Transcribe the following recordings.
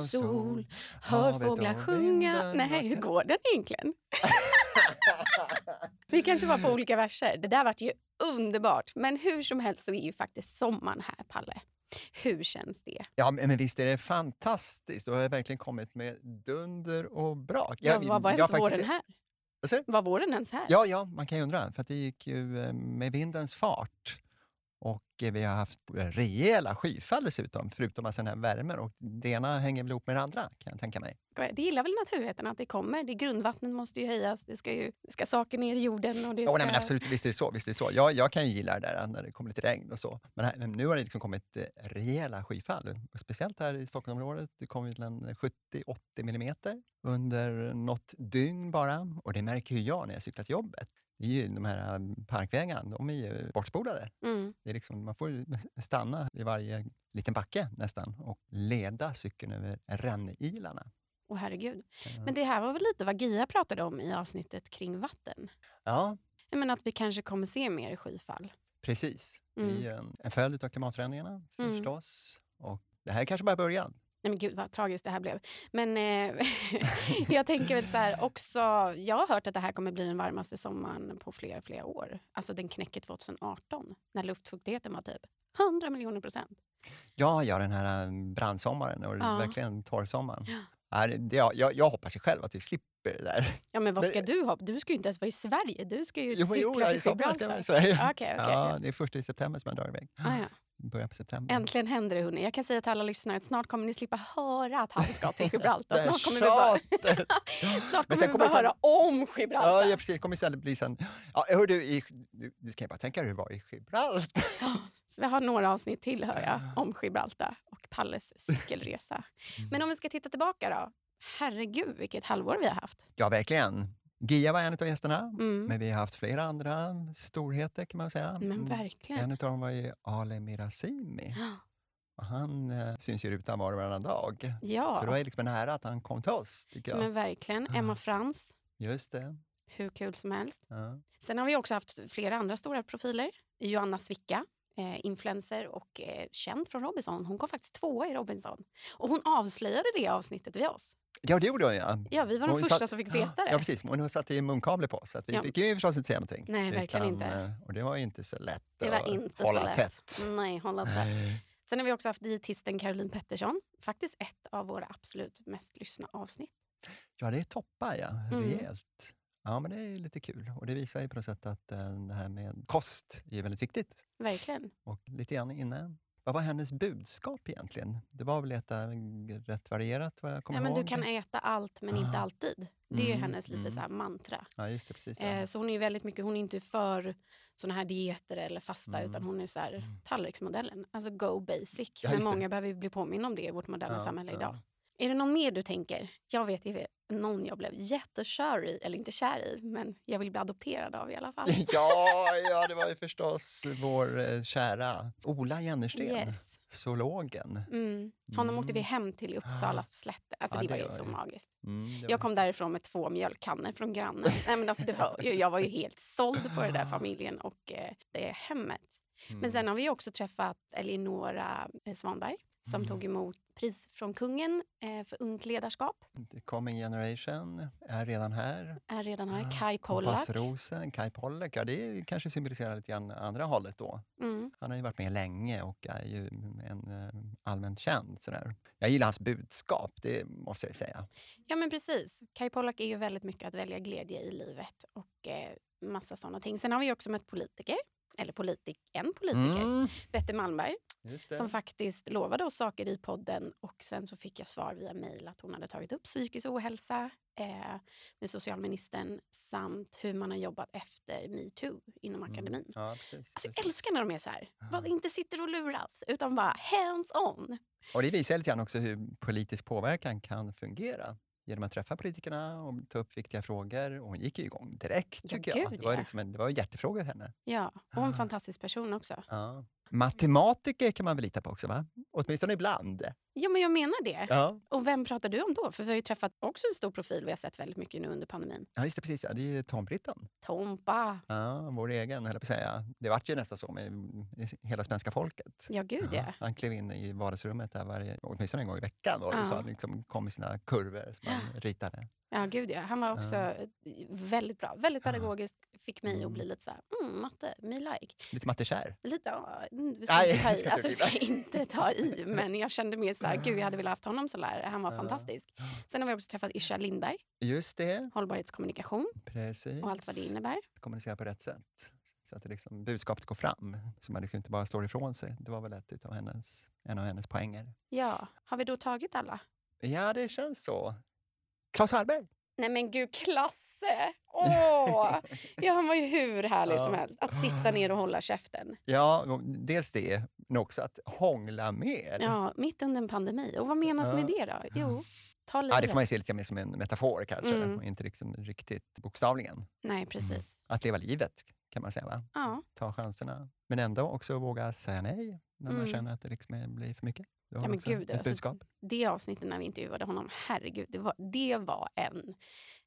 och sol, hör fåglar sjunga. Nej, hur går den egentligen? Vi kanske var på olika verser. Det där vart ju underbart. Men hur som helst så är ju faktiskt sommaren här, Palle. Hur känns det? Ja, men visst är det fantastiskt. Du har verkligen kommit med dunder och brak. Ja, vad var ens våren här? Var våren ens här? Ja, ja, man kan ju undra. För det gick ju eh, med vindens fart. Och vi har haft rejäla skyfall dessutom, förutom alltså den här värmen. Och det ena hänger väl ihop med det andra, kan jag tänka mig. Det gillar väl naturvetarna att det kommer. Det grundvattnet måste ju höjas, det ska, ju, det ska saker ner i jorden. Och det ska... oh, nej, men absolut, visst är det så. Visst är det så. Jag, jag kan ju gilla det där när det kommer lite regn och så. Men, här, men nu har det liksom kommit eh, rejäla skyfall. Speciellt här i Stockholmsområdet. Det kom till 70-80 millimeter under något dygn bara. Och det märker ju jag när jag cyklar till jobbet det är ju de här um, parkvägarna, de är ju bortspolade. Mm. Det är liksom, man får stanna vid varje liten backe nästan och leda cykeln över rännilarna. Åh oh, herregud. Ja. Men det här var väl lite vad Gia pratade om i avsnittet kring vatten? Ja. Men att vi kanske kommer se mer skyfall. Precis. Mm. Det är en, en följd av klimatförändringarna mm. förstås. Mm. Och det här är kanske bara början. Nej men gud vad tragiskt det här blev. Men eh, jag tänker väl så här också, jag har hört att det här kommer bli den varmaste sommaren på flera, flera år. Alltså den knäcker 2018 när luftfuktigheten var typ 100 miljoner procent. Ja, ja, den här eh, brandsommaren och ja. verkligen torrsommaren. Ja. Jag, jag, jag hoppas ju själv att vi slipper det där. Ja, men vad ska men, du ha? Du ska ju inte ens vara i Sverige. Du ska ju jo, cykla jo, till Gibraltar. Okay, okay, ja, det är första i september som jag drar iväg. Ah, ja början på september. Äntligen händer det, hörni. Jag kan säga till alla lyssnare att snart kommer ni slippa höra att han ska till Gibraltar. snart kommer vi bara, snart kommer vi bara sen, höra om Gibraltar. Ja, ja precis. kommer istället bli sen... Ja, hör du, i, du, kan ju bara tänka hur det var i Gibraltar. Så vi har några avsnitt till, hör jag, om Gibraltar och Palles cykelresa. Mm. Men om vi ska titta tillbaka då. Herregud, vilket halvår vi har haft. Ja, verkligen. Gia var en av gästerna, mm. men vi har haft flera andra storheter kan man säga. Men verkligen. En av dem var ju Ale Mirazimi. Och han eh, syns ju i rutan var och varannan dag. Ja. Så det var liksom en ära att han kom till oss. Tycker jag. Men verkligen. Emma Frans. Just det. Hur kul som helst. Ja. Sen har vi också haft flera andra stora profiler. Joanna Svicka, eh, influencer och eh, känd från Robinson. Hon kom faktiskt tvåa i Robinson. Och hon avslöjade det avsnittet vid oss. Ja, det gjorde hon ja. Ja, vi var de första satt, som fick veta det. Ja, precis. Hon satte i munkavle på oss, så vi ja. fick ju förstås inte säga någonting. Nej, verkligen utan, inte. Eh, och det var inte så lätt det var inte hålla så lätt. tätt. Nej, hålla tätt. Sen har vi också haft dietisten Caroline Pettersson. Faktiskt ett av våra absolut mest lyssnade avsnitt. Ja, det toppar ja. Mm. Ja, men det är lite kul. Och det visar ju på något sätt att eh, det här med kost är väldigt viktigt. Verkligen. Och lite grann inne vad var hennes budskap egentligen? Det var väl att äta rätt varierat vad jag kommer ja, men ihåg. Du kan äta allt men ah. inte alltid. Det är mm, hennes lite mm. så mantra. Ja, just det, precis, ja. eh, så hon är väldigt mycket, hon är inte för såna här dieter eller fasta mm. utan hon är så här, mm. tallriksmodellen. Alltså go basic. Ja, men många behöver bli påminna om det i vårt moderna ja, samhälle idag. Är det någon mer du tänker? Jag vet någon jag blev jättekär i, eller inte kär i, men jag vill bli adopterad av i alla fall. ja, ja, det var ju förstås vår eh, kära Ola Jennersten, yes. zoologen. Mm. Honom mm. åkte vi hem till Uppsala slätte. Alltså, ja, det, det, var ju var så det. magiskt. Mm, jag kom därifrån med två mjölkkannor från grannen. Nej, men alltså, du hör, jag var ju helt såld på den där familjen och eh, det hemmet. Men mm. sen har vi också träffat Elinora eh, Svanberg som mm. tog emot pris från kungen eh, för ungt ledarskap. The coming generation är redan här. Är redan här. Kai Pollak. Rosen, Kai Pollak, ja det kanske symboliserar lite grann andra hållet då. Mm. Han har ju varit med länge och är ju en uh, allmänt känd. Sådär. Jag gillar hans budskap, det måste jag säga. Ja men precis. Kai Pollak är ju väldigt mycket att välja glädje i livet och eh, massa sådana ting. Sen har vi också mött politiker eller politik, en politiker, mm. Bette Malmberg, som faktiskt lovade oss saker i podden och sen så fick jag svar via mejl att hon hade tagit upp psykisk ohälsa eh, med socialministern samt hur man har jobbat efter metoo inom mm. akademin. Ja, precis, alltså, jag älskar när de är så här, ja. inte sitter och luras utan bara hands on. Och det visar lite grann också hur politisk påverkan kan fungera genom att träffa politikerna och ta upp viktiga frågor. Och hon gick ju igång direkt, tycker ja, jag. det var, liksom en, det var en hjärtefråga för henne. Ja, och en ah. fantastisk person också. Ja. Matematiker kan man väl lita på också, va? Åtminstone ibland. Ja, men jag menar det. Ja. Och vem pratar du om då? För vi har ju träffat också en stor profil vi har sett väldigt mycket nu under pandemin. Ja, just det, precis. Ja, det är ju Tom Britton. Tompa. Ja, vår egen, höll jag på att säga. Det vart ju nästan så med hela svenska folket. Ja, gud ja. Han klev in i vardagsrummet där varje, åtminstone en gång i veckan. Det Ja. så. Han liksom kom med sina kurvor som han ritade. Ja, gud ja. Han var också Ja. väldigt bra. Väldigt pedagogisk. Fick mig att Mm. bli lite så här, mm, matte, me like. Lite mattekär. Lite, ja, vi ska Nej, inte ta i. ska Alltså, vi ska inte ta i. Men jag kände mer så här, gud jag hade velat haft honom som lärare. Han var Ja. fantastisk. Sen har vi också träffat Isha Lindberg, Just det, hållbarhetskommunikation precis. och allt vad det innebär. Kommunicera på rätt sätt. Så att det liksom, budskapet går fram. Så man liksom inte bara står ifrån sig. Det var väl ett utav hennes, en av hennes poänger. Ja, har vi då tagit alla? Ja, det känns så. Claes Hallberg. Nej men gud, Klasse! Åh! Ja, han var ju hur härlig Ja. som helst. Att sitta ner och hålla käften. Ja, dels det, men också att hångla med. Ja, mitt under en pandemi. Och vad menas Ja. med det då? Jo, ta Ja, livet. det får man ju se lite mer som en metafor kanske, Mm. och inte liksom riktigt bokstavligen. Nej, precis. Att leva livet kan man säga, va? Ja. ta chanserna. Men ändå också våga säga nej när man Mm. känner att det liksom blir för mycket. Ja, men gud, alltså, budskap. Det avsnittet när vi intervjuade honom, herregud, det var, det var en...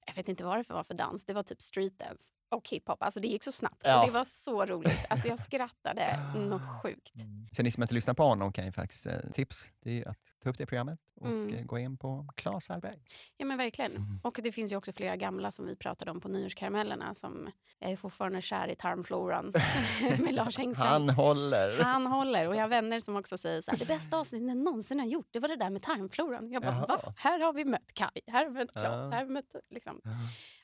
Jag vet inte vad det var för dans. Det var typ streetdance och hiphop. Alltså det gick så snabbt. Ja. Och det var så roligt. Alltså jag skrattade något sjukt. Så ni som inte lyssnar på honom kan ju faktiskt eh, tips. Det är att ta upp det programmet och Mm. eh, gå in på Claes Hallberg. Ja men verkligen. Mm. Och det finns ju också flera gamla som vi pratade om på nyårskaramellerna som är fortfarande kär i tarmfloran med Lars Engström. Han håller. Han håller. Och jag har vänner som också säger så här, det bästa avsnittet jag någonsin har gjort, det var det där med tarmfloran. Jag bara, Jaha. va? Här har vi mött Kai, här har vi mött Claes, Ja. här har vi mött liksom, Ja.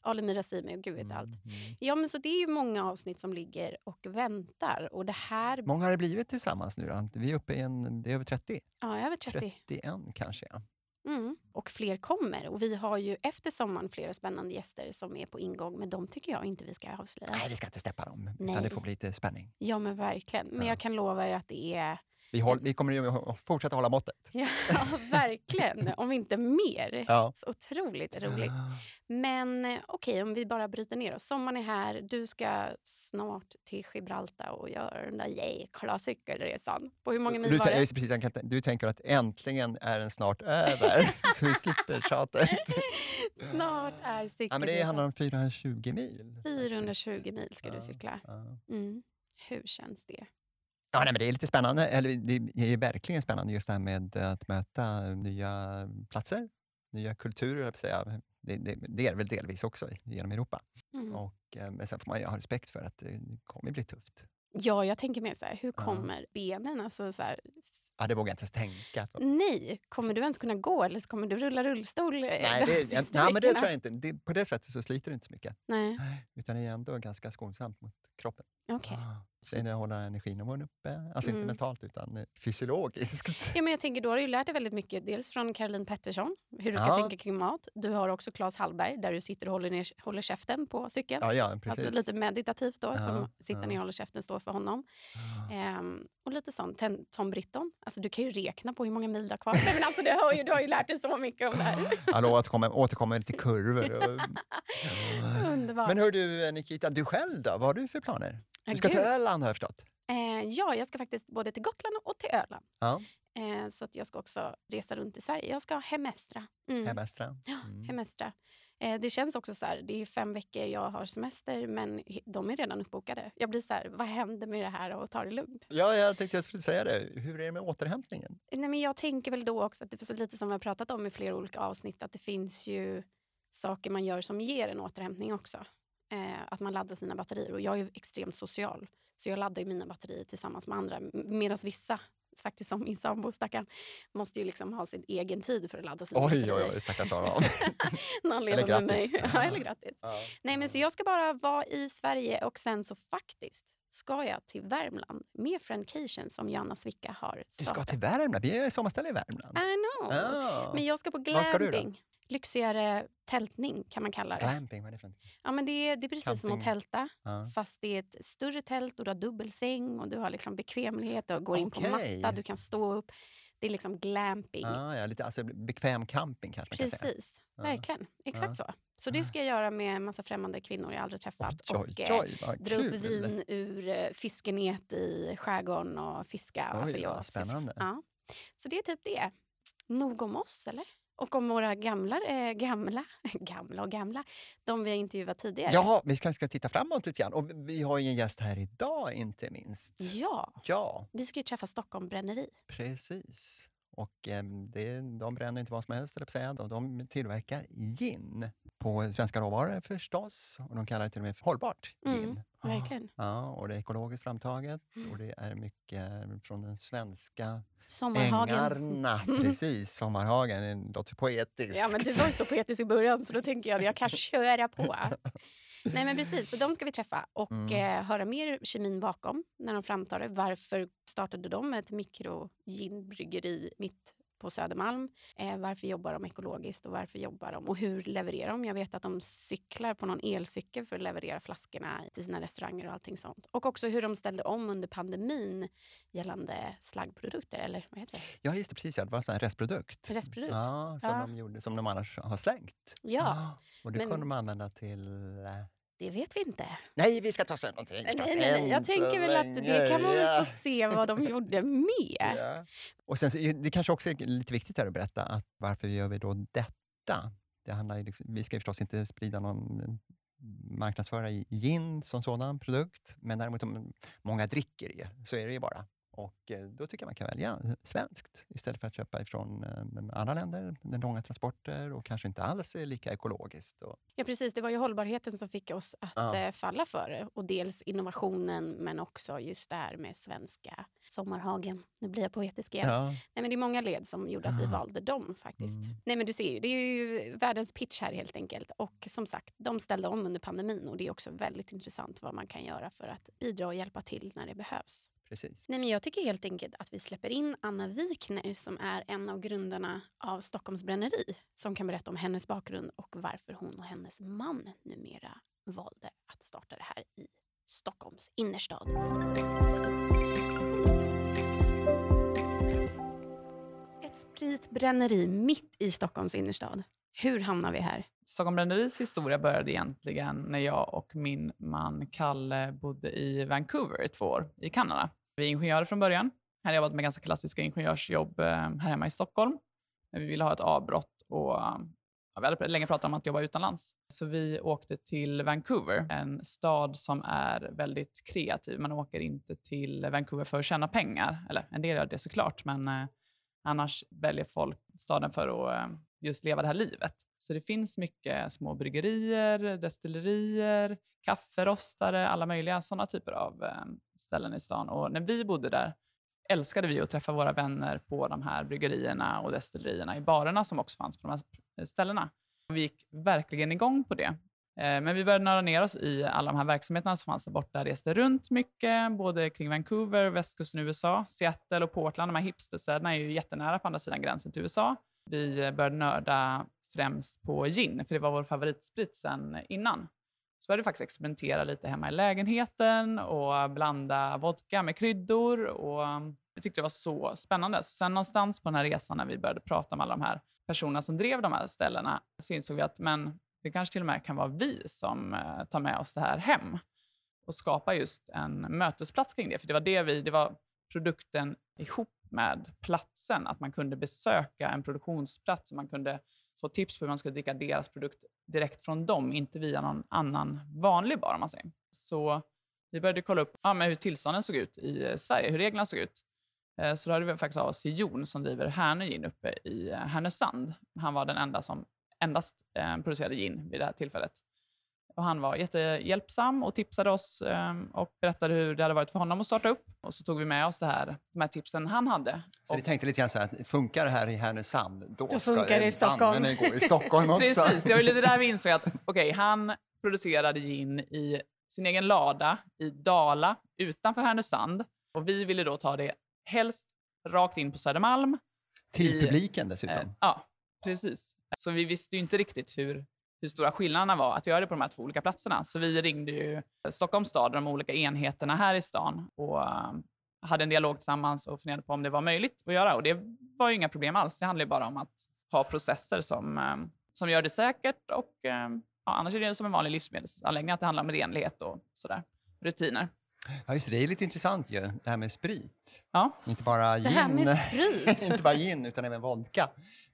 Ali Mirazimi och gud vet allt. Mm. Ja men så det är ju många avsnitt som ligger och väntar. Och det här, Många har det blivit tillsammans nu då? Vi är uppe i en, det är över 30. ja över 30. 31 kanske. Ja. Mm. Och fler kommer. Och vi har ju efter sommaren flera spännande gäster som är på ingång. Men de tycker jag inte vi ska avslöja. Nej, vi ska inte släppa dem. Nej. Utan det får bli lite spänning. Ja men verkligen. Men Ja. jag kan lova er att det är Vi, håll, vi kommer ju att fortsätta hålla måttet. Ja, verkligen. Om inte mer. Ja. Så otroligt roligt. Men okej, om vi bara bryter ner oss. Sommaren är här. Du ska snart till Gibraltar och göra den där jäkla cykelresan. På hur många mil Du, var det? precis, jag kan inte- du tänker att äntligen är den snart över, så vi slipper tjatet. Snart är Ja, men det cykelresan. handlar om 420 mil. faktiskt. 420 mil ska du cykla. Mm. Hur känns det? Ja, nej, men det är lite spännande. Eller det är verkligen spännande just det här med att möta nya platser, nya kulturer, jag säga. Det, det, det är väl delvis också genom Europa. Mm. Och, eh, men sen får man ju ha respekt för att det kommer bli tufft. Ja, jag tänker mer så här, hur Ja. kommer benen? Alltså så här, Ja, det vågar jag inte ens tänka på. nej, kommer du ens kunna gå eller kommer du rulla rullstol? eh, Nej, de det, jag, nej, men det tror jag inte. Det, på det sättet så sliter det inte så mycket. Nej, Utan det är ändå ganska skonsamt mot kroppen. okej. Ah, Sen hålla energinivån uppe, alltså Mm. inte mentalt utan eh, fysiologiskt. Ja, men jag tänker, då har du ju lärt dig väldigt mycket. Dels från Caroline Pettersson, hur du ska Ja. tänka kring mat. Du har också Claes Hallberg, där du sitter och håller, ner, håller käften på cykeln. Ja, ja precis. Alltså lite meditativt då, Ja, som sitter ja. ner och håller käften står för honom. Ehm, och lite sånt. Tom Britton, alltså du kan ju räkna på hur många mil du har kvar. Nej, men alltså, du, hör ju, du har ju lärt dig så mycket om det här. Jag lovar att komma, återkomma lite kurvor. Och... Underbart. Men hör du Nikita, du själv då? Vad har du för planer? Du ska till gud. Öland har jag förstått. Eh, ja, jag ska faktiskt både till Gotland och till Öland. Ja, Eh, så att jag ska också resa runt i Sverige. Jag ska hemestra. Mm. hemestra. Ja, Mm. hemestra. Eh, det känns också så här, det är fem veckor jag har semester men de är redan uppbokade. Jag blir så här, vad händer med det här och ta det lugnt? Ja, jag tänkte jag skulle säga det. Hur är det med återhämtningen? Nej, men jag tänker väl då också att det är så lite som vi har pratat om i flera olika avsnitt att det finns ju saker man gör som ger en återhämtning också. Eh, att man laddar sina batterier och jag är ju extremt social så jag laddar ju mina batterier tillsammans med andra medan vissa faktiskt som min sambo stackarn, måste ju liksom ha sin egen tid för att ladda sina Oj, batterier. oj, oj, stackars Aron. När han Eller lever med mig. grattis. ja, eller grattis. Ja. Nej, men så jag ska bara vara i Sverige och sen så faktiskt ska jag till Värmland med Friendcation som Joanna Svicka har Du startat. ska till Värmland? Vi är sommarställe i Värmland. I know. Ja. Men jag ska på Var ska du då? Lyxigare tältning kan man kalla det. Glamping, vad är det för någonting? Ja, men det, är, det är precis som att Camping. tälta. Ja. Fast det är ett större tält och du har dubbelsäng och du har liksom bekvämlighet och går in på matta, du kan stå upp. Det är liksom glamping. Ah, ja, lite alltså, bekväm camping kanske man kan säga. Precis, verkligen. Exakt så. Så det Ah. ska jag göra med en massa främmande kvinnor jag aldrig träffat. Oj, och oj, eh, dra upp vin ur eh, fiskenet i skärgården och fiska. Oj, alltså, jag spännande. Ja. Så det är typ det. nog om oss, eller? Och om våra gamla, äh, gamla, gamla och gamla, de vi har intervjuat tidigare. Ja, vi ska, ska titta framåt lite grann. Och vi har ju en gäst här idag, inte minst. Ja, ja. vi ska ju träffa Stockholm Bränneri. Precis. Och eh, det, de bränner inte vad som helst, eller säga. De, tillverkar gin på svenska råvaror förstås. Och de kallar det till och med för hållbart mm, gin. Mm, verkligen. Ja, och det är ekologiskt framtaget mm. och det är mycket från den svenska Sommarhagen. Ängarna, precis. Sommarhagen, det låter poetiskt. Ja, men du var ju så poetisk i början så då tänker jag att jag kan köra på. Nej men precis, så de ska vi träffa och mm. eh, höra mer kemin bakom när de framtar det. Varför startade de ett mikroginbryggeri mitt på Södermalm. Eh, varför jobbar de ekologiskt och varför jobbar de och hur levererar de? Jag vet att de cyklar på någon elcykel för att leverera flaskorna till sina restauranger och allting sånt. Och också hur de ställde om under pandemin gällande slaggprodukter, eller vad heter det? Ja, just det, precis. Ja. Det var en restprodukt. Restprodukt. Ja, som, ja. De gjorde, som de annars har slängt. Ja. Ah, och det men... kunde de använda till eh, det vet vi inte. Nej, vi ska ta oss någonting. Nej, nej, nej. Jag tänker väl att det kan man väl få se vad de gjorde med. Ja. Och sen, det kanske också är lite viktigt här att berätta att varför gör vi då detta? Det handlar liksom, vi ska förstås inte sprida någon marknadsföra gin som sådan produkt, men däremot om många dricker det, så är det ju bara. Och eh, då tycker jag man kan välja svenskt istället för att köpa ifrån eh, andra länder, med långa transporter och kanske inte alls är lika ekologiskt. Ja precis, det var ju hållbarheten som fick oss att ja. Eh, falla för det. Och dels innovationen men också just det här med svenska sommarhagen. Nu blir jag poetisk igen. Ja. Nej, men det är många led som gjorde att vi valde dem faktiskt. Mm. Nej men du ser ju, det är ju världens pitch här helt enkelt. Och som sagt, de ställde om under pandemin och det är också väldigt intressant vad man kan göra för att bidra och hjälpa till när det behövs. Precis. Nej, men jag tycker helt enkelt att vi släpper in Anna Wikner som är en av grundarna av Stockholms bränneri som kan berätta om hennes bakgrund och varför hon och hennes man numera valde att starta det här i Stockholms innerstad. Ett spritbränneri mitt i Stockholms innerstad. Hur hamnar vi här? Stockholm Bränneris historia började egentligen när jag och min man Kalle bodde i Vancouver i två år i Kanada. Vi är ingenjörer från början. Jag hade jobbat med ganska klassiska ingenjörsjobb eh, här hemma i Stockholm. Men vi ville ha ett avbrott och ja, vi hade länge pratat om att jobba utomlands. Så vi åkte till Vancouver, en stad som är väldigt kreativ. Man åker inte till Vancouver för att tjäna pengar. Eller en del gör det såklart, men eh, annars väljer folk staden för att eh, just leva det här livet. Så det finns mycket små bryggerier, destillerier, kafferostare, alla möjliga sådana typer av ehm, ställen i stan. Och när vi bodde där älskade vi att träffa våra vänner på de här bryggerierna och destillerierna i barerna som också fanns på de här eh, ställena. Vi gick verkligen igång på det. Eh, men vi började nörda ner oss i alla de här verksamheterna som fanns där borta. Reste runt mycket, både kring Vancouver, västkusten i USA, Seattle och Portland. De här hipsterstäderna är ju jättenära på andra sidan gränsen till USA. Vi började nörda främst på gin, för det var vår favoritsprit sen innan. Så började vi faktiskt experimentera lite hemma i lägenheten och blanda vodka med kryddor. Och jag tyckte det var så spännande. Så sen någonstans på den här resan när vi började prata med alla de här personerna som drev de här ställena så insåg vi att men, det kanske till och med kan vara vi som eh, tar med oss det här hem och skapar just en mötesplats kring det. För det var det vi, det var produkten ihop med platsen, att man kunde besöka en produktionsplats, och man kunde få tips på hur man skulle dricka deras produkt direkt från dem, inte via någon annan vanlig bar. Man säger. Så vi började kolla upp ja, men hur tillstånden såg ut i eh, Sverige, hur reglerna såg ut. Eh, så då hade vi faktiskt av oss till Jon som driver Härnö gin uppe i eh, Härnösand. Han var den enda som endast producerade gin vid det här tillfället. Och han var jättehjälpsam och tipsade oss ehm, och berättade hur det hade varit för honom att starta upp. Och så tog vi med oss det här, de här tipsen han hade. Så ni tänkte lite grann så här, funkar det här i Härnösand, då, då ska funkar det i Stockholm. gå i Stockholm också. Precis, det var lite där vi insåg att okay, han producerade gin i sin egen lada i Dala utanför Härnösand. Och vi ville då ta det helst rakt in på Södermalm. Till i, publiken dessutom? Eh, ja, precis. Så vi visste ju inte riktigt hur hur stora skillnaderna var att göra det på de här två olika platserna. Så vi ringde ju Stockholms stad, de olika enheterna här i stan och uh, hade en dialog tillsammans och funderade på om det var möjligt att göra. Och det var ju inga problem alls. Det handlar ju bara om att ha processer som, uh, som gör det säkert och uh, ja, annars är det som en vanlig livsmedelsanläggning, att det handlar om renlighet och sådär, rutiner. Ja, just det. Det är lite intressant ju, det här med sprit. Ja. Inte bara gin. Det här med sprit. inte bara gin, utan även vodka.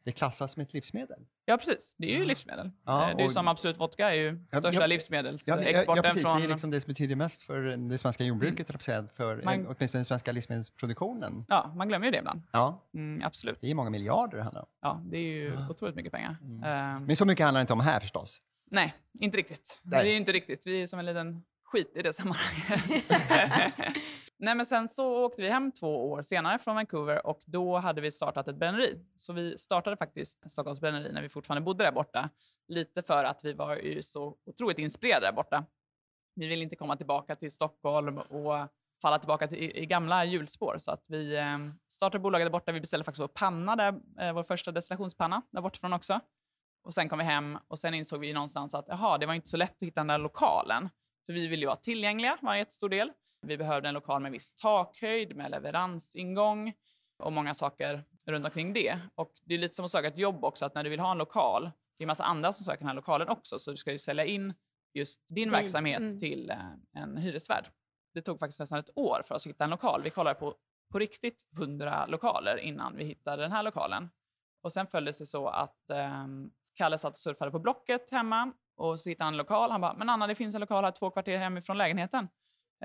Det klassas som ett livsmedel. Ja, precis. Det är ju livsmedel. Ja, Eh, det är ju som Absolut Vodka är ju Ja, största ja, livsmedelsexporten Ja, ja, ja, precis. från... Det är liksom det som betyder mest för det svenska jordbruket, mm. för Man- eh, åtminstone den svenska livsmedelsproduktionen. Ja, man glömmer ju det ibland. Ja, Mm, absolut. det är många miljarder det handlar om. Ja, det är ju otroligt mycket pengar. Mm. Eh, Men så mycket handlar det inte om här förstås. nej, inte riktigt. Nej. Vi är inte riktigt. Vi är som en liten skit i det sammanhanget. nej, men sen så åkte vi hem två år senare från Vancouver och då hade vi startat ett bränneri. Så vi startade faktiskt Stockholms bränneri när vi fortfarande bodde där borta. Lite för att vi var ju så otroligt inspirerade där borta. Vi ville inte komma tillbaka till Stockholm och falla tillbaka till, i, i gamla hjulspår. Så att vi eh, startade bolaget där borta. Vi beställde faktiskt vår panna, där, eh, vår första destillationspanna där bortifrån också. Och sen kom vi hem och sen insåg vi någonstans att aha, det var inte så lätt att hitta den där lokalen. För vi ville ju vara tillgängliga, var en jättestor del. Vi behövde en lokal med viss takhöjd, med leveransingång och många saker runt omkring det. Och det är lite som att söka ett jobb också, att när du vill ha en lokal, det är en massa andra som söker den här lokalen också, så du ska ju sälja in just din Dig, verksamhet mm. till eh, en hyresvärd. Det tog faktiskt nästan ett år för oss att hitta en lokal. Vi kollade på, på riktigt hundra lokaler innan vi hittade den här lokalen. Och sen följde det sig så att ehm, Kalle satt och surfade på Blocket hemma och så hittade han en lokal. Han bara, men Anna det finns en lokal här två kvarter hemifrån lägenheten.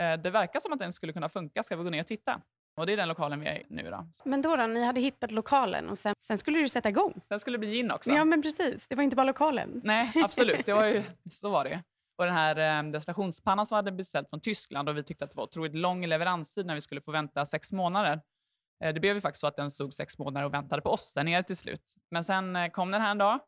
Eh, det verkar som att den skulle kunna funka, ska vi gå ner och titta? Och det är den lokalen vi är i nu då. Men då, då, ni hade hittat lokalen och sen, sen skulle du sätta igång. Sen skulle det bli gin också. Ja, men precis. Det var inte bara lokalen. Nej, absolut. Det var ju, så var det. Och den här eh, destillationspannan som vi hade beställt från Tyskland och vi tyckte att det var otroligt lång leveranstid när vi skulle få vänta sex månader. Eh, det blev ju faktiskt så att den stod sex månader och väntade på oss där nere till slut. Men sen eh, kom den här en dag.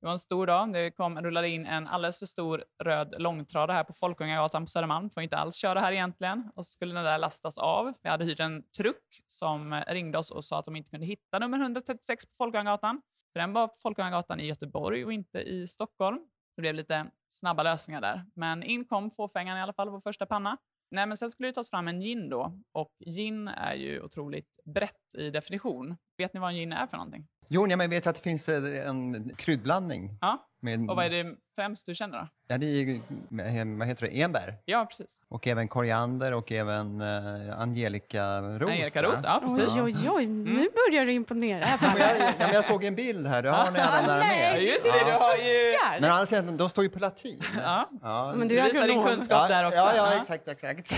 Det var en stor dag. Det kom, rullade in en alldeles för stor röd långtradare här på Folkungagatan på Södermalm. Får inte alls köra här egentligen. Och så skulle den där lastas av. Vi hade hyrt en truck som eh, ringde oss och sa att de inte kunde hitta nummer 136 på Folkungagatan. För den var på Folkungagatan i Göteborg och inte i Stockholm. Det blev lite snabba lösningar där. Men in kom fåfängan i alla fall, vår första panna. Nej, men sen skulle det tas fram en gin då. Och gin är ju otroligt brett i definition. Vet ni vad en gin är för någonting? Jo, men jag vet att det finns eh, en kryddblandning. Ja, med, och vad är det främst du känner då? Ja, det är ju, eh, vad heter det, enbär. Ja, precis. Och även koriander och även uh, Angelica-rot. Angelica-rot, va? ja precis. Oj, oj, oj. Nu börjar du imponera. Men jag, ja, men jag såg en bild här, det har ni alla där Nej, med. Ja, just det, du har ju... Men å andra sidan, de står ju på latin. Ja, Ja, Men du du är visar din kunskap där också. Ja, ja, Ja. exakt, exakt.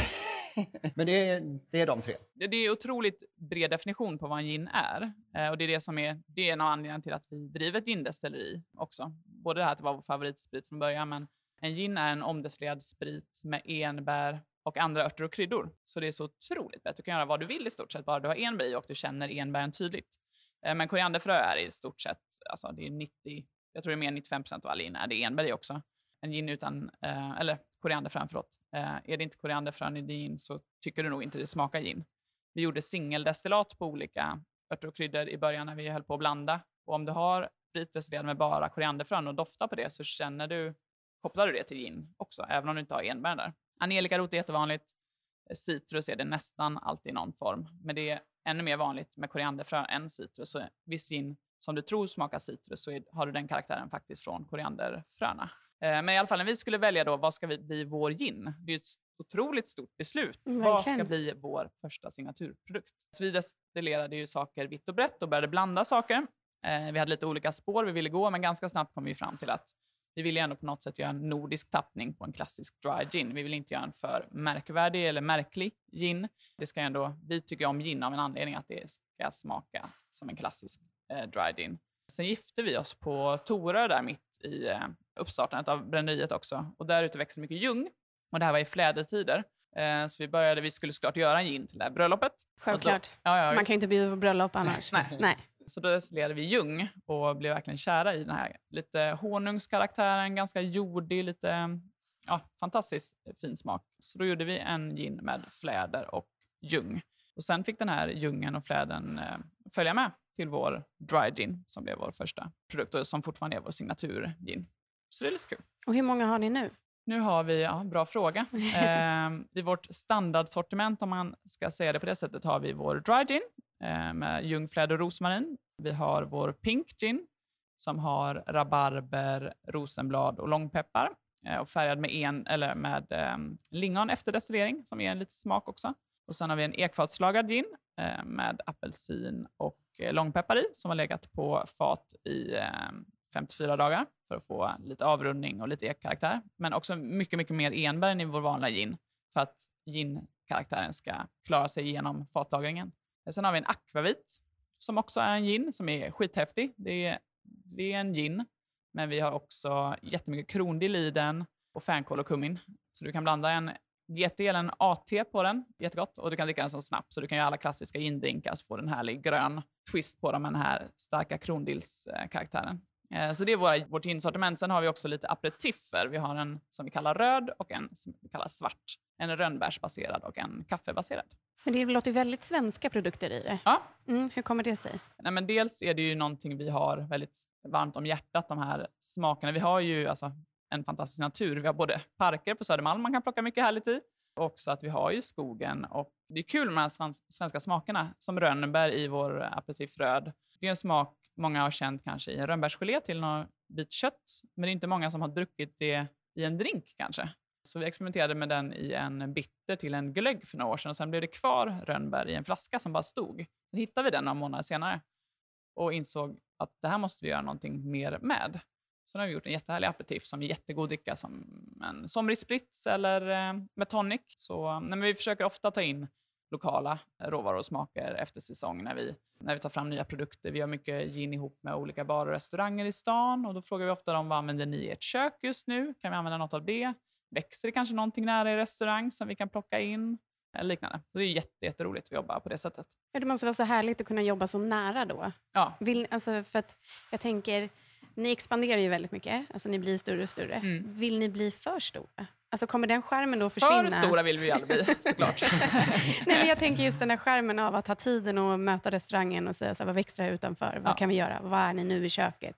Men det är, det är de tre. Det det är otroligt bred definition på vad en gin är. Eh, och det är det som är, det är en av anledningarna till att vi driver ett gindestilleri också. Både det här att det var vår favoritsprit från början, men en gin är en omdestillerad sprit med enbär och andra örter och kryddor. Så det är så otroligt brett. Du kan göra vad du vill i stort sett, bara du har enbär i och du känner enbären tydligt. Eh, men korianderfrö är i stort sett, alltså det är 90, jag tror det är mer än 95 procent av all gin är det enbär i också. En gin utan, eh, eller korianderfrön, förlåt. Eh, är det inte korianderfrön i din gin så tycker du nog inte det smakar gin. Vi gjorde singeldestillat på olika örter och kryddor i början när vi höll på att blanda. Och om du har spritdestillerad med bara korianderfrön och doftar på det så känner du, kopplar du det till gin också, även om du inte har enbär där. Angelikarot är jättevanligt. Eh, Citrus är det nästan alltid i någon form, men det är ännu mer vanligt med korianderfrön än citrus. Så viss gin som du tror smakar citrus så är, har du den karaktären faktiskt från korianderfröna. Eh, Men i alla fall när vi skulle välja då, vad ska vi bli vår gin? Det är ett otroligt stort beslut. Mm, Vad ska bli vår första signaturprodukt? Så vi destillerade ju saker vitt och brett och började blanda saker. Eh, Vi hade lite olika spår vi ville gå, men ganska snabbt kom vi fram till att vi ville ändå på något sätt göra en nordisk tappning på en klassisk dry gin. Vi vill inte göra en för märkvärdig eller märklig gin. Det ska ändå, vi tycker om gin av en anledning att det ska smaka som en klassisk eh, dry gin. Sen gifte vi oss på Torö där mitt i eh, uppstartandet av bränneriet också. Och där ute växte mycket ljung. Och det här var i flädertider. Eh, så vi började, vi skulle såklart göra en gin till det här bröllopet. Självklart. Ja, ja, Man kan inte bjuda på bröllop annars. Nej. Nej. Så då destillerade vi ljung och blev verkligen kära i den här lite honungskaraktären, ganska jordig, lite ja, fantastiskt fin smak. Så då gjorde vi en gin med fläder och ljung. Och sen fick den här ljungen och flädern eh, följa med till vår dry gin som blev vår första produkt och som fortfarande är vår signaturgin. Så det är lite kul. Och hur många har ni nu? Nu har vi, ja, bra fråga. Eh, I vårt standardsortiment, om man ska säga det på det sättet, har vi vår dry gin Eh, med jungfräd och rosmarin. Vi har vår pink gin som har rabarber, rosenblad och långpeppar. Eh, och färgad med, en, eller med um, lingon efter destillering, som ger en lite smak också. Och sen har vi en ekfatslagad gin eh, med apelsin och eh, långpeppar i, som har legat på fat i eh, 54 dagar för att få lite avrundning och lite ekkaraktär. Men också mycket, mycket mer enbär än i vår vanliga gin för att gin-karaktären ska klara sig genom fatlagringen. Eh, sen har vi en akvavit som också är en gin som är skithäftig. Det är, det är en gin, men vi har också jättemycket krondill i den och fänkål och kummin. Så du kan blanda en GT eller en AT på den, jättegott. Och du kan dricka den som snabbt, så du kan göra alla klassiska gindrinkar så får du en härlig grön twist på dem med den här starka krondillskaraktären. Eh, så det är våra, vårt ginsortiment. Sen har vi också lite aperitiffer. Vi har en som vi kallar röd och en som vi kallar svart. En rönnbärsbaserad och en kaffebaserad. Men det låter väldigt svenska produkter i det. Ja. Mm, hur kommer det sig? Nej, men dels är det ju någonting vi har väldigt varmt om hjärtat, de här smakerna. Vi har ju alltså, en fantastisk natur. Vi har både parker på Södermalm man kan plocka mycket härligt i, och också att vi har ju skogen. Och det är kul med de här svenska smakerna, som rönnbär i vår aperitif röd. Det är en smak många har känt kanske i en rönnbärsgelé till något bit kött, men det är inte många som har druckit det i en drink kanske. Så vi experimenterade med den i en bitter till en glögg för några år sedan och sen blev det kvar rönnbär i en flaska som bara stod. Sen hittade vi den några månader senare och insåg att det här måste vi göra någonting mer med. Så nu har vi gjort en jättehärlig aperitif som är jättegod att dricka som en somrig sprits eller eh, med tonic. Så, nej, vi försöker ofta ta in lokala råvaror och smaker efter säsong när vi, när vi tar fram nya produkter. Vi har mycket gin ihop med olika barer och restauranger i stan och då frågar vi ofta dem vad använder ni i ert kök just nu? Kan vi använda något av det? Växer det kanske någonting nära er restaurang som vi kan plocka in? Eller liknande. Så det är jätte, jätteroligt att jobba på det sättet. Ja, det måste vara så härligt att kunna jobba så nära då. Ja. Vill, alltså, för att jag tänker, ni expanderar ju väldigt mycket. Alltså, ni blir större och större. Mm. Vill ni bli för stora? Alltså kommer den skärmen då försvinna? För stora vill vi ju aldrig bli, såklart. Nej, men jag tänker just den här skärmen av att ha tiden och möta restaurangen och säga så här, vad växer här utanför? Vad Ja. kan vi göra? Vad är ni nu i köket?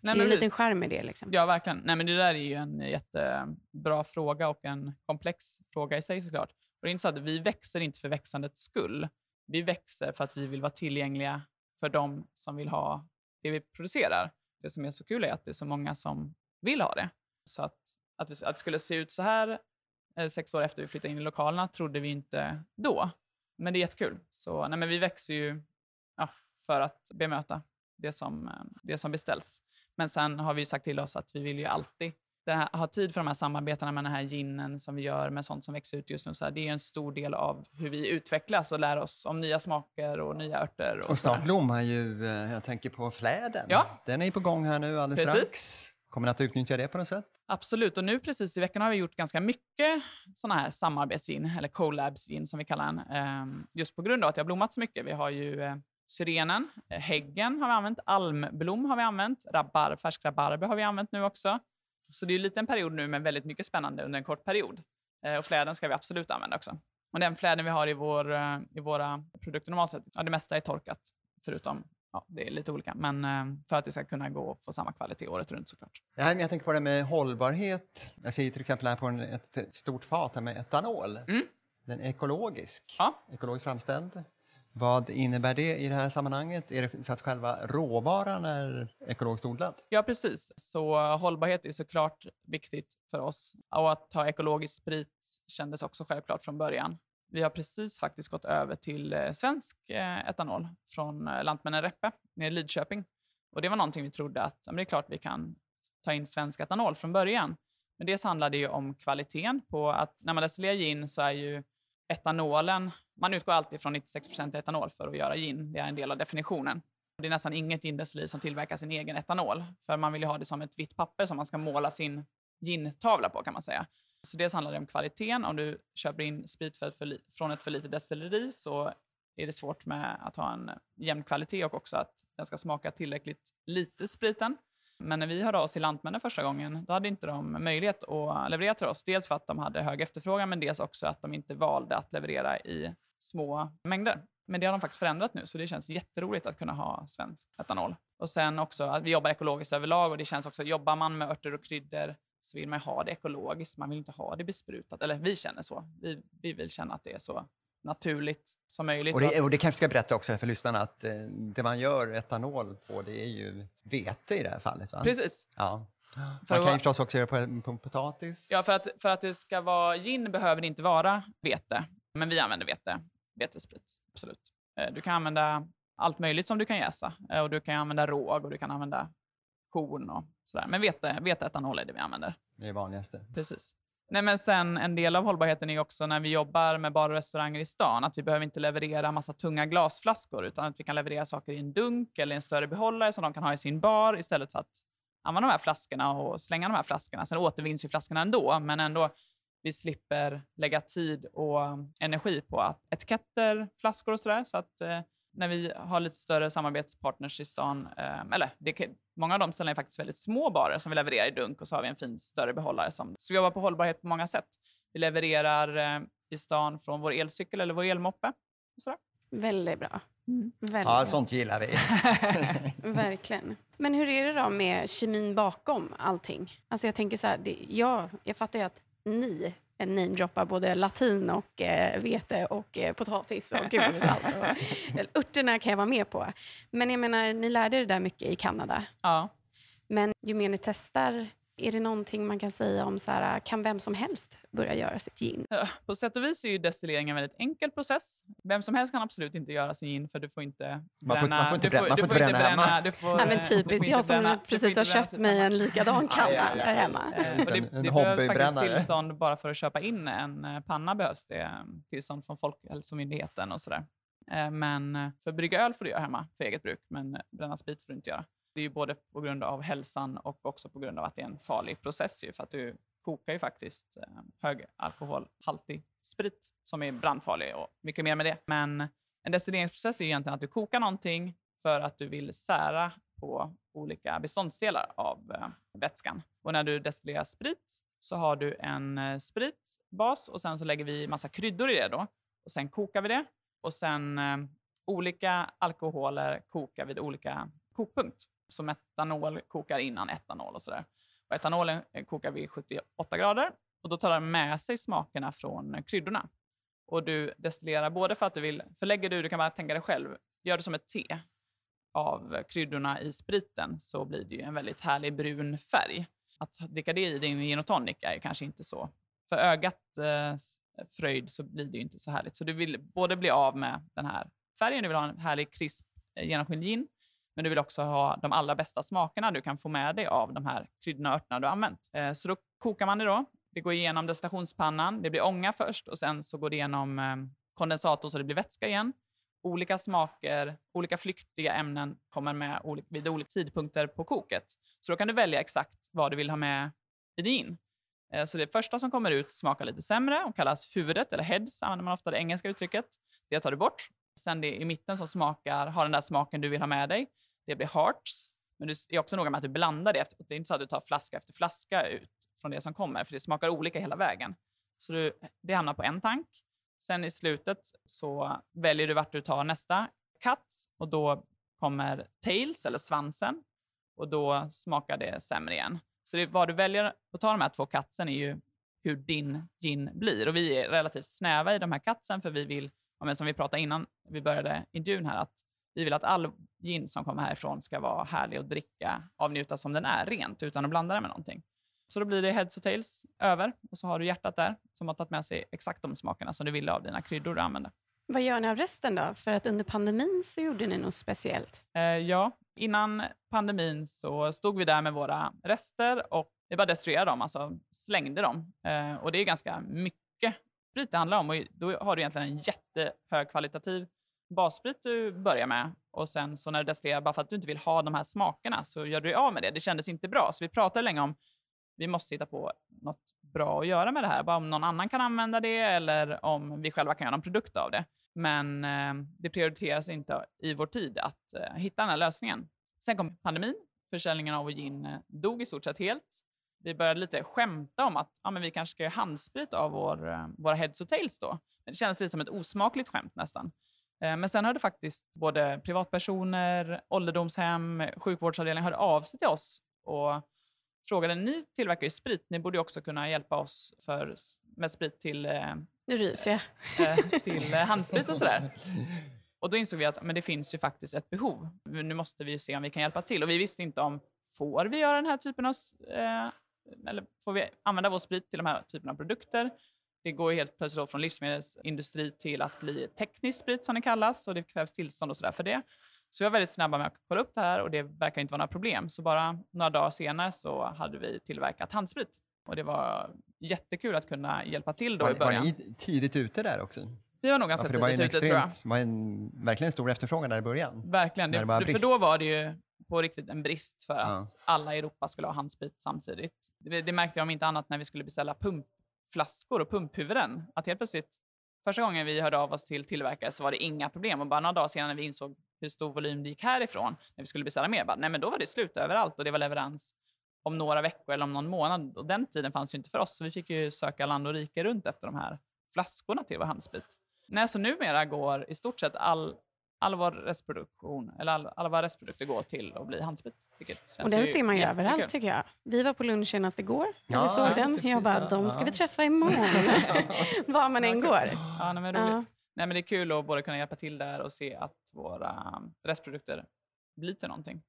Nej, det är en liten skärm i det. Liksom. Ja, verkligen. Nej, men det där är ju en jättebra fråga och en komplex fråga i sig såklart. Och det är inte så att vi växer inte för växandets skull. Vi växer för att vi vill vara tillgängliga för de som vill ha det vi producerar. Det som är så kul är att det är så många som vill ha det. Så att, att, vi, att det skulle se ut så här eh, sex år efter vi flyttade in i lokalerna trodde vi inte då. Men det är jättekul. Så nej, men vi växer ju ja, för att bemöta det som, eh, det som beställs. Men sen har vi ju sagt till oss att vi vill ju alltid här, ha tid för de här samarbetena med den här ginen som vi gör med sånt som växer ut just nu. Så här, det är ju en stor del av hur vi utvecklas och lär oss om nya smaker och nya örter. Och, Och snart blommar ju, eh, jag tänker på fläden. Ja. Den är ju på gång här nu alldeles Precis. strax. Kommer ni att utnyttja det på något sätt? Absolut, och nu precis i veckan har vi gjort ganska mycket sådana här samarbetsgin, eller collabs-gin som vi kallar den, ehm, just på grund av att det har blommat så mycket. Vi har ju eh, syrenen, eh, häggen har vi använt, almblom har vi använt, rabar, färsk rabarber har vi använt nu också. Så det är ju lite en period nu med väldigt mycket spännande under en kort period. Eh, och fläden ska vi absolut använda också. Och den fläden vi har i, vår, eh, i våra produkter normalt sett, ja det mesta är torkat, förutom Ja, det är lite olika, men för att det ska kunna gå och få samma kvalitet året runt såklart. Ja, men jag tänker på det med hållbarhet. Jag ser ju till exempel här på en, ett stort fat med etanol. Mm. Den är ekologisk, Ja. ekologiskt framställd. Vad innebär det i det här sammanhanget? Är det så att själva råvaran är ekologiskt odlad? Ja, precis. Så hållbarhet är såklart viktigt för oss. Och att ha ekologisk sprit kändes också självklart från början. Vi har precis faktiskt gått över till eh, svensk eh, etanol från eh, Lantmännen Reppe nere i Lidköping. Och det var någonting vi trodde att ja, men det är klart vi kan ta in svensk etanol från början. Men dels handlar det ju om kvaliteten på att när man destillerar gin så är ju etanolen, man utgår alltid från 96% etanol för att göra gin. Det är en del av definitionen. Det är nästan inget gindestilleri som tillverkar sin egen etanol. För man vill ju ha det som ett vitt papper som man ska måla sin gintavla på kan man säga. Så dels handlar det om kvaliteten. Om du köper in sprit för, för, från ett för litet destilleri så är det svårt med att ha en jämn kvalitet och också att den ska smaka tillräckligt lite spriten. Men när vi hörde av oss till Lantmännen första gången, då hade inte de möjlighet att leverera till oss. Dels för att de hade hög efterfrågan, men dels också att de inte valde att leverera i små mängder. Men det har de faktiskt förändrat nu, så det känns jätteroligt att kunna ha svensk etanol. Och sen också att vi jobbar ekologiskt överlag och det känns också, jobbar man med örter och kryddor så vill man ha det ekologiskt. Man vill inte ha det besprutat. Eller vi känner så. Vi, vi vill känna att det är så naturligt som möjligt. Och det, och det kanske ska berätta också för lyssnarna att eh, det man gör etanol på det är ju vete i det här fallet. Va? Precis. Ja. För Man kan ju förstås också göra på, på potatis. Ja, för att, för att det ska vara gin behöver det inte vara vete. Men vi använder vete, vetesprit. Absolut. Eh, du kan använda allt möjligt som du kan jäsa. Eh, och du kan använda råg och du kan använda korn och sådär. Men vete, veteetanol är det vi använder. Det är det vanligaste. Precis. Nej, men sen en del av hållbarheten är också när vi jobbar med bar och restauranger i stan, att vi behöver inte leverera massa tunga glasflaskor, utan att vi kan leverera saker i en dunk eller en större behållare som de kan ha i sin bar istället för att använda de här flaskorna och slänga de här flaskorna. Sen återvinns ju flaskorna ändå, men ändå vi slipper lägga tid och energi på etiketter, flaskor och sådär. Så att eh, när vi har lite större samarbetspartners i stan, eh, eller det, många av de ställena är faktiskt väldigt små barer som vi levererar i dunk och så har vi en fin större behållare. Som, så vi jobbar på hållbarhet på många sätt. Vi levererar eh, i stan från vår elcykel eller vår elmoppe. Och sådär. Väldigt bra. Mm. Väldigt ja, sånt gillar vi. Verkligen. Men hur är det då med kemin bakom allting? Alltså jag tänker så här, det, ja, jag fattar ju att ni namedroppar både latin och eh, vete och eh, potatis och gud allt. Och, örterna kan jag vara med på. Men jag menar, ni lärde er det där mycket i Kanada. Ja. Men ju mer ni testar är det någonting man kan säga om så här, kan vem som helst börja göra sitt gin? Ja, på sätt och vis är ju destillering en väldigt enkel process. Vem som helst kan absolut inte göra sin gin för du får inte bränna. Man får, inte bränna, hemma. Du får, Nej, men typiskt, jag som bränna, precis har köpt mig en likadan kanna här hemma. Eh, och det, det behövs faktiskt tillstånd bara för att köpa in en eh, panna behövs det eh, tillstånd från Folkhälsomyndigheten och sådär. Men för att brygga öl får du göra hemma för eget bruk, men bränna sprit får du inte göra. Det är ju både på grund av hälsan och också på grund av att det är en farlig process. Ju, för att du kokar ju faktiskt eh, hög alkoholhaltig sprit som är brandfarlig och mycket mer med det. Men en destilleringsprocess är egentligen att du kokar någonting för att du vill sära på olika beståndsdelar av eh, vätskan. Och när du destillerar sprit så har du en eh, spritbas och sen så lägger vi massa kryddor i det då. Och sen kokar vi det. Och sen eh, olika alkoholer kokar vid olika kokpunkt som etanol kokar innan etanol och sådär. Och etanolen eh, kokar vid 78 grader och då tar den med sig smakerna från kryddorna. Och du destillerar både för att du vill, förlägger du, du kan bara tänka dig själv, gör det som ett te av kryddorna i spriten så blir det ju en väldigt härlig brun färg. Att dricka det i din gin och tonic är kanske inte så. För ögat eh, fröjd så blir det ju inte så härligt. Så du vill både bli av med den här färgen, du vill ha en härlig krisp eh, genomskinlig gin men du vill också ha de allra bästa smakerna du kan få med dig av de här kryddorna och örterna du har använt. Eh, så då kokar man det då. Det går igenom destillationspannan. Det blir ånga först och sen så går det igenom eh, kondensator så det blir vätska igen. Olika smaker, olika flyktiga ämnen kommer med vid olika tidpunkter på koket. Så då kan du välja exakt vad du vill ha med i din. Eh, så det första som kommer ut smakar lite sämre och kallas huvudet, eller heads använder man ofta det engelska uttrycket. Det tar du bort. Sen det i mitten som smakar, har den där smaken du vill ha med dig. Det blir hearts. Men du är också noga med att du blandar det. Det är inte så att du tar flaska efter flaska ut från det som kommer, för det smakar olika hela vägen. Så du, det hamnar på en tank. Sen i slutet så väljer du vart du tar nästa cut och då kommer tails, eller svansen, och då smakar det sämre igen. Så det, vad du väljer att ta de här två cutsen är ju hur din gin blir. Och vi är relativt snäva i de här cutsen, för vi vill, som vi pratade innan vi började intervjun här, att vi vill att all gin som kommer härifrån ska vara härlig att dricka, avnjuta som den är, rent, utan att blanda den med någonting. Så då blir det heads och tails över och så har du hjärtat där som har tagit med sig exakt de smakerna som du ville av dina kryddor du använder. Vad gör ni av resten då? För att under pandemin så gjorde ni något speciellt. Eh, ja, innan pandemin så stod vi där med våra rester och vi bara destruerade dem, alltså slängde dem. Eh, och det är ganska mycket sprit det handlar om och då har du egentligen en jättehögkvalitativ bassprit du börjar med och sen så när du destillerar, bara för att du inte vill ha de här smakerna, så gör du dig av med det. Det kändes inte bra. Så vi pratade länge om vi måste hitta på något bra att göra med det här. Bara om någon annan kan använda det eller om vi själva kan göra någon produkt av det. Men eh, det prioriteras inte i vår tid att eh, hitta den här lösningen. Sen kom pandemin. Försäljningen av vår gin eh, dog i stort sett helt. Vi började lite skämta om att ja, men vi kanske ska göra handsprit av vår, eh, våra heads och tails då. Men det kändes lite som ett osmakligt skämt nästan. Eh, men sen hörde faktiskt både privatpersoner, ålderdomshem, sjukvårdsavdelningar hörde av sig till oss och frågade, ni tillverkar ju sprit, ni borde också kunna hjälpa oss för, med sprit till, eh, ryser eh, till handsprit och sådär. Och då insåg vi att men det finns ju faktiskt ett behov. Nu måste vi se om vi kan hjälpa till. Och vi visste inte om får vi göra den här typen av, eh, eller får vi använda vår sprit till de här typerna av produkter? Det går helt plötsligt från livsmedelsindustri till att bli teknisk sprit som det kallas och det krävs tillstånd och sådär för det. Så jag var väldigt snabba med att kolla upp det här och det verkar inte vara några problem. Så bara några dagar senare så hade vi tillverkat handsprit. Och det var jättekul att kunna hjälpa till då var, i början. Var ni tidigt ute där också? Vi var nog ganska ja, tidigt ute tror jag. Det var en, verkligen stor efterfrågan där i början. Verkligen, det, det för då var det ju på riktigt en brist för att ja. alla i Europa skulle ha handsprit samtidigt. Det, det märkte jag om inte annat när vi skulle beställa flaskor och pumphuvuden. Att helt plötsligt, första gången vi hörde av oss till tillverkare så var det inga problem och bara några dagar senare när vi insåg hur stor volym det gick härifrån, när vi skulle beställa mer, bara, nej men då var det slut överallt och det var leverans om några veckor eller om någon månad. Och den tiden fanns ju inte för oss, så vi fick ju söka land och rike runt efter de här flaskorna till vår handsprit. Nej, så numera går i stort sett all, all vår restproduktion, eller all, alla våra restprodukter går till att bli handsprit. och den ser man ju överallt tycker jag. Vi var på lunch senast igår när vi såg den. Jag bara, de ska vi träffa imorgon. Var man än går. Ja, nej, men roligt. Nej, men det är kul att både kunna hjälpa till där och se att våra restprodukter blir till någonting.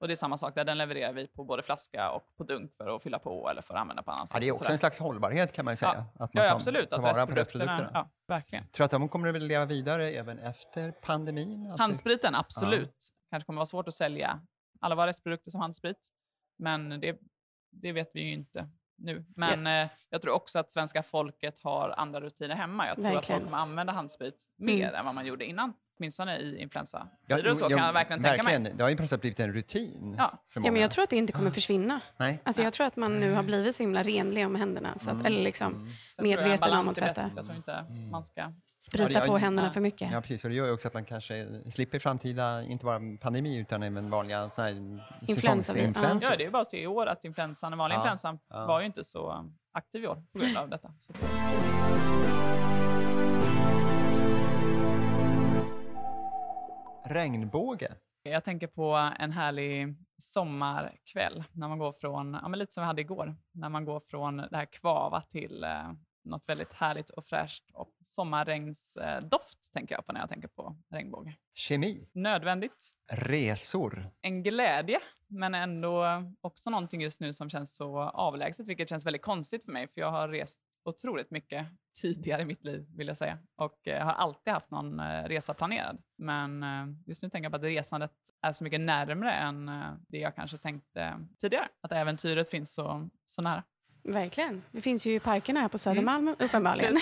Och det är samma sak där, den levererar vi på både flaska och på dunk för att fylla på eller för att använda på annat sätt. Ja, det är också sådär. en slags hållbarhet kan man ju säga. Ja, att man ja, absolut. tar vara på restprodukterna. Ja, verkligen. Tror du att de kommer att leva vidare även efter pandemin? Handspriten, absolut. Ja. kanske kommer vara svårt att sälja alla våra restprodukter som handsprit. Men det, det vet vi ju inte nu. Men yeah. eh, jag tror också att svenska folket har andra rutiner hemma. Jag tror verkligen. att folk kommer använda handsprit mer mm. än vad man gjorde innan. Åtminstone i influensa. Ja, så, kan jag verkligen tänka verkligen. mig. Det har något sätt blivit en rutin. Ja. För många. ja, men jag tror att det inte kommer försvinna. Nej. Alltså, jag tror att man nu har blivit så himla renliga med händerna. Så att, mm. Eller liksom mm. medveten om att tvätta. Jag tror inte mm. man ska sprita ja, på händerna ja. för mycket. Ja, precis. Och det gör ju också att man kanske slipper framtida, inte bara pandemi, utan även vanliga influensa. Ja, det är bara att se i år att influensan, den vanliga ja. influensan var ju inte så aktiv i år på grund av detta. Så Regnbåge. Jag tänker på en härlig sommarkväll när man går från, ja, men lite som vi hade igår, när man går från det här kvava till eh, något väldigt härligt och fräscht och sommarregnsdoft tänker jag på när jag tänker på regnbåge. Kemi. Nödvändigt. Resor. En glädje, men ändå också någonting just nu som känns så avlägset, vilket känns väldigt konstigt för mig, för jag har rest otroligt mycket tidigare i mitt liv, vill jag säga. Och eh, har alltid haft någon eh, resa planerad. Men eh, just nu tänker jag på att resandet är så mycket närmre än det jag kanske tänkte tidigare. Att äventyret finns så, så nära. Verkligen. Det finns ju i parkerna här på Södermalm mm. uppenbarligen.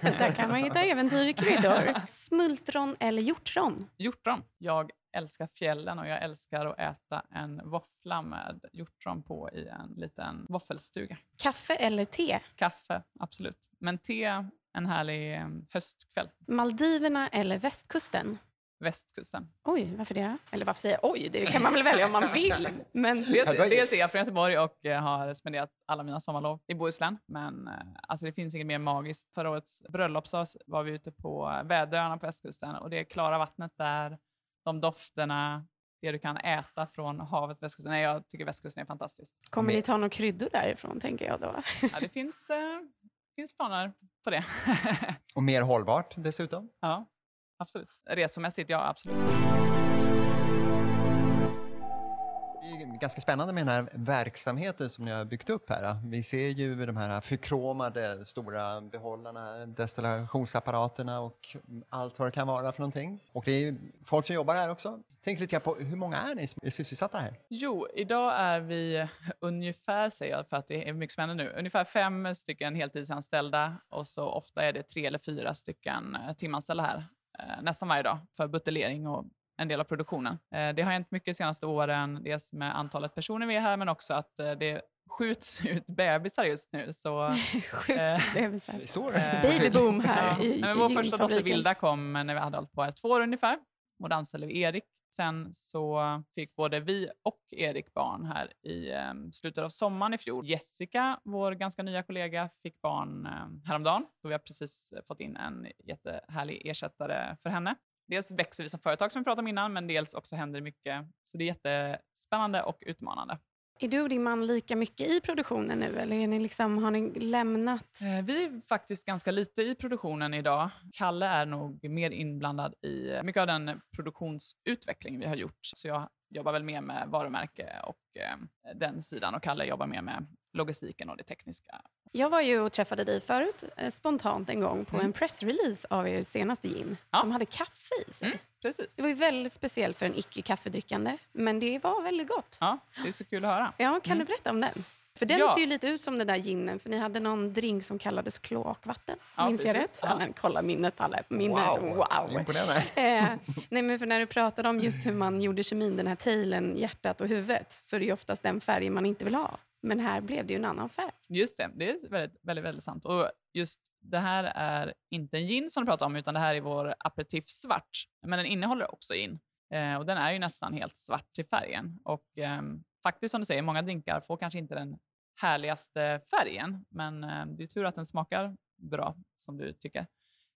Där kan man hitta äventyr i kryddor. Smultron eller hjortron? Hjortron. Jag älskar fjällen och jag älskar att äta en våffla med hjortron på i en liten våffelstuga. Kaffe eller te? Kaffe, absolut. Men te en härlig eh, höstkväll. Maldiverna eller västkusten? Västkusten. Oj, varför det? Eller varför säger jag oj? Det kan man väl välja om man vill. Men... dels, dels är jag från Göteborg och eh, har spenderat alla mina sommarlov i Bohuslän. Men eh, alltså, det finns inget mer magiskt. Förra årets bröllop så var vi ute på Väderöarna på västkusten och det klara vattnet där, de dofterna, det du kan äta från havet på västkusten. Nej, jag tycker västkusten är fantastiskt. Kommer ni ta några kryddor därifrån, tänker jag då? ja, det finns, eh, finns planer på det. och mer hållbart dessutom? Ja absolut. Resomässigt, ja absolut. Det är ganska spännande med den här verksamheten som ni har byggt upp här. Vi ser ju de här förkromade stora behållarna, destillationsapparaterna och allt vad det kan vara för någonting. Och det är folk som jobbar här också. Tänk lite på hur många är ni som är sysselsatta här? Jo, idag är vi ungefär, säger jag för att det är mycket spännande nu, ungefär fem stycken heltidsanställda och så ofta är det tre eller fyra stycken timanställda här. Eh, nästan varje dag för buteljering och en del av produktionen. Eh, det har hänt mycket de senaste åren, dels med antalet personer vi är här, men också att eh, det skjuts ut bebisar just nu. Så, skjuts bebisar. Så Babyboom här ja. i, men Vår i första dotter Vilda kom när vi hade hållit på här två år ungefär. Och då anställde vi Erik. Sen så fick både vi och Erik barn här i ehm, slutet av sommaren i fjol. Jessica, vår ganska nya kollega, fick barn ehm, häromdagen. Så vi har precis eh, fått in en jättehärlig ersättare för henne. Dels växer vi som företag som vi pratade om innan, men dels också händer det mycket. Så det är jättespännande och utmanande. Är du och din man lika mycket i produktionen nu eller är ni liksom, har ni lämnat? Eh, vi är faktiskt ganska lite i produktionen idag. Kalle är nog mer inblandad i mycket av den produktionsutveckling vi har gjort. Så jag jobbar väl mer med varumärke och eh, den sidan och Kalle jobbar mer med logistiken och det tekniska. Jag var ju och träffade dig förut eh, spontant en gång på mm. en pressrelease av er senaste gin ja. som hade kaffe i sig. Mm, precis. Det var ju väldigt speciellt för en icke kaffedrickande, men det var väldigt gott. Ja, det är så kul att höra. Ja, kan mm. du berätta om den? För den ja. ser ju lite ut som den där ginen, för ni hade någon drink som kallades kloakvatten. Ja, Minns jag rätt? Ja. men, kolla minnet, Palle. Minnet. Wow! wow. Imponerande. eh, nej, men för när du pratade om just hur man gjorde kemin, den här tailen, hjärtat och huvudet, så är det ju oftast den färgen man inte vill ha. Men här blev det ju en annan färg. Just det, det är väldigt, väldigt, väldigt sant. Och just det här är inte en gin som du pratar om, utan det här är vår aperitif svart. Men den innehåller också gin. Eh, och den är ju nästan helt svart till färgen. Och eh, faktiskt som du säger, många drinkar får kanske inte den härligaste färgen, men eh, det är tur att den smakar bra, som du tycker.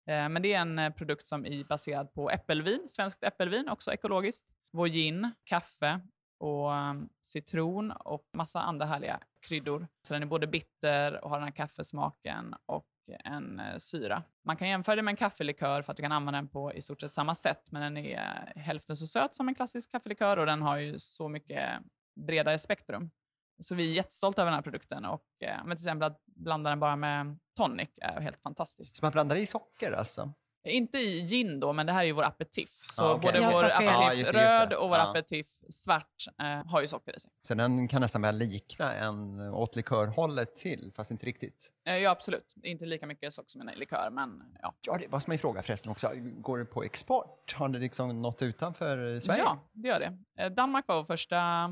Eh, men det är en eh, produkt som är baserad på äppelvin, svenskt äppelvin, också ekologiskt. Vår gin, kaffe och ehm, citron och massa andra härliga kryddor. Så den är både bitter och har den här kaffesmaken och en eh, syra. Man kan jämföra det med en kaffelikör för att du kan använda den på i stort sett samma sätt, men den är eh, hälften så söt som en klassisk kaffelikör och den har ju så mycket bredare spektrum. Så vi är jättestolta över den här produkten och eh, men till exempel att blanda den bara med tonic är helt fantastiskt. Så man blandar i socker alltså? Inte i gin då, men det här är ju vår aperitif. Så ah, okay. både vår aperitif ah, röd och vår ah. aperitif svart eh, har ju socker i sig. Så den kan nästan börja likna en åt likörhållet till, fast inte riktigt? Eh, ja, absolut. Inte lika mycket socker som en likör, men ja. Ja, det var som en fråga förresten också. Går det på export? Har det liksom nått utanför Sverige? Ja, det gör det. Eh, Danmark var vår första Eh,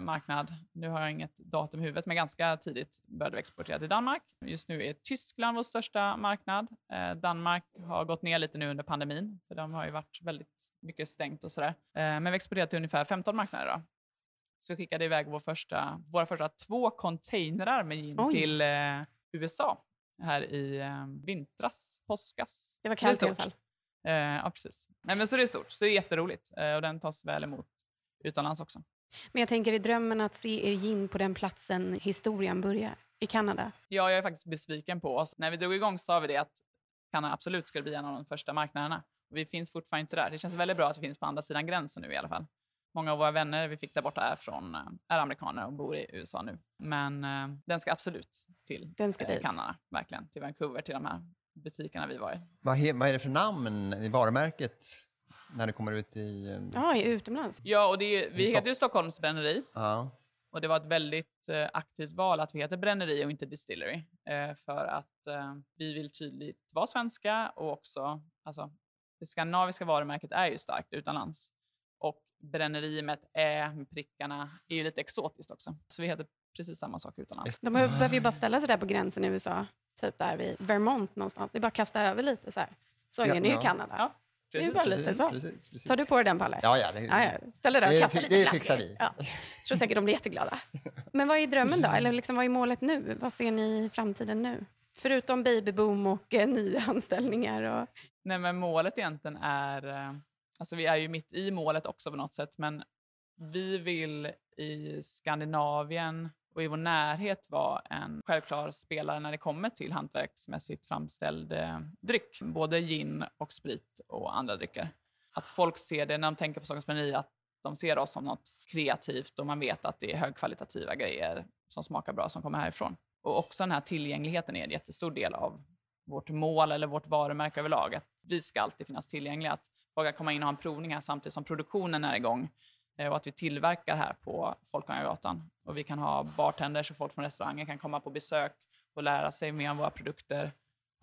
marknad. Nu har jag inget datum i huvudet, men ganska tidigt började vi exportera till Danmark. Just nu är Tyskland vår största marknad. Eh, Danmark har gått ner lite nu under pandemin, för de har ju varit väldigt mycket stängt och sådär. Eh, men vi exporterar till ungefär 15 marknader idag. Så skickade iväg vår första, våra första två containrar med gin Oj. till USA här i vintras, påskas. Det var kallt i alla fall. ja, precis. Nej, men så det är stort, så det är jätteroligt och den tas väl emot utomlands också. Men jag tänker i drömmen att se er gin på den platsen historien börjar, i Kanada. Ja, jag är faktiskt besviken på oss. När vi drog igång sa vi det att Kanada absolut skulle bli en av de första marknaderna. Vi finns fortfarande inte där. Det känns väldigt bra att vi finns på andra sidan gränsen nu i alla fall. Många av våra vänner vi fick där borta är, från, eh, är amerikaner och bor i USA nu. Men eh, den ska absolut till den ska eh, Kanada, verkligen. Till Vancouver, till de här butikerna vi var i. Vad, vad är det för namn i varumärket? När det kommer ut i... Eh, ja, i utomlands. Ja, och det är, vi heter ju Stockholms bränneri. Ja. Och det var ett väldigt eh, aktivt val att vi heter bränneri och inte distillery. Eh, för att eh, vi vill tydligt vara svenska och också, alltså, det skandinaviska varumärket är ju starkt utomlands. Och bränneri med ett ä med prickarna är ju lite exotiskt också. Så vi heter precis samma sak utomlands. De behöver ju bara ställa sig där på gränsen i USA, typ där vid Vermont någonstans. Det är bara att kasta över lite så här. Så ja, är ni ju i Kanada. Ja. Precis, det är bara lite så. Precis, precis. Tar du på dig den, Palle? Ja, ja. Det, ja, ja. Ställ dig där och kasta lite Det fixar vi. Ja. Jag tror säkert de blir jätteglada. Men vad är drömmen då? Eller liksom, vad är målet nu? Vad ser ni i framtiden nu? Förutom babyboom och eh, nya anställningar. Och... Nej, men målet egentligen är... Eh, alltså vi är ju mitt i målet också på något sätt, men vi vill i Skandinavien och i vår närhet var en självklar spelare när det kommer till hantverksmässigt framställd eh, dryck. Både gin och sprit och andra drycker. Att folk ser det när de tänker på Stockholms Bränneri, att de ser oss som något kreativt och man vet att det är högkvalitativa grejer som smakar bra som kommer härifrån. Och också den här tillgängligheten är en jättestor del av vårt mål eller vårt varumärke överlag. Att vi ska alltid finnas tillgängliga. Att folk kan komma in och ha en provning här samtidigt som produktionen är igång och att vi tillverkar här på Folkungagatan. Och vi kan ha bartenders och folk från restaurangen kan komma på besök och lära sig mer om våra produkter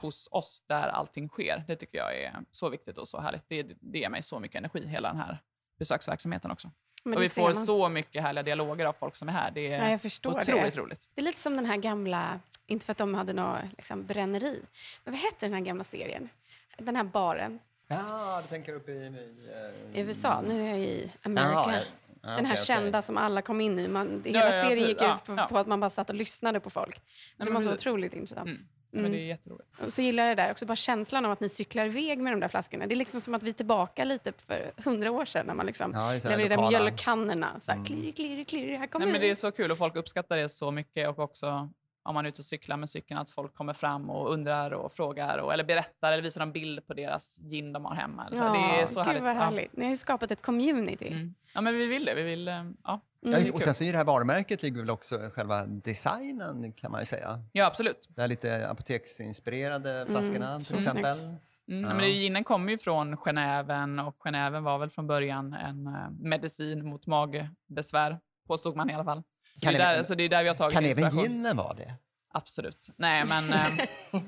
hos oss där allting sker. Det tycker jag är så viktigt och så härligt. Det, det ger mig så mycket energi, hela den här besöksverksamheten också. och vi får så mycket härliga dialoger av folk som är här. Det är ja, otroligt det. roligt. Det är lite som den här gamla, inte för att de hade något liksom, bränneri, men vad hette den här gamla serien? Den här baren Ja, du tänker uppe i... i uh, USA. Nu är jag i Amerika. Jaha, ja, den här okay, kända okay. som alla kom in i. Man, hela ja, serien gick ut på, på, att man bara satt och lyssnade på folk. Så det var så otroligt intressant. Mm. Mm. Men det är jätteroligt. Och så gillar jag det där också, bara känslan av att ni cyklar iväg med de där flaskorna. Det är liksom som att vi är tillbaka lite för hundra år sedan när man liksom ja, levererade mjölkkannorna. Så här, mm. klirr, klirr, klirr, här kommer Nej, men Det är så kul och folk uppskattar det så mycket och också om man är ute och cyklar med cykeln, att folk kommer fram och undrar och frågar och, eller berättar eller visar en bild på deras gin de har hemma. Så ja, det är så gud härligt. Vad härligt. Ni har ju skapat ett community. Mm. Ja, men vi vill det. Vi vill, eh, ja. Mm. Ja, och sen så är det här varumärket ligger väl också själva designen kan man ju säga. Ja, absolut. Det här lite apoteksinspirerade mm. flaskorna mm. till exempel. Mm, ja. men det, ginen kommer ju från Genèven och Genèven var väl från början en uh, medicin mot magbesvär, påstod man i alla fall. Kan det, är där, så det är där vi har tagit Kan även ginen vara det? Absolut. Nej, men, eh, nej,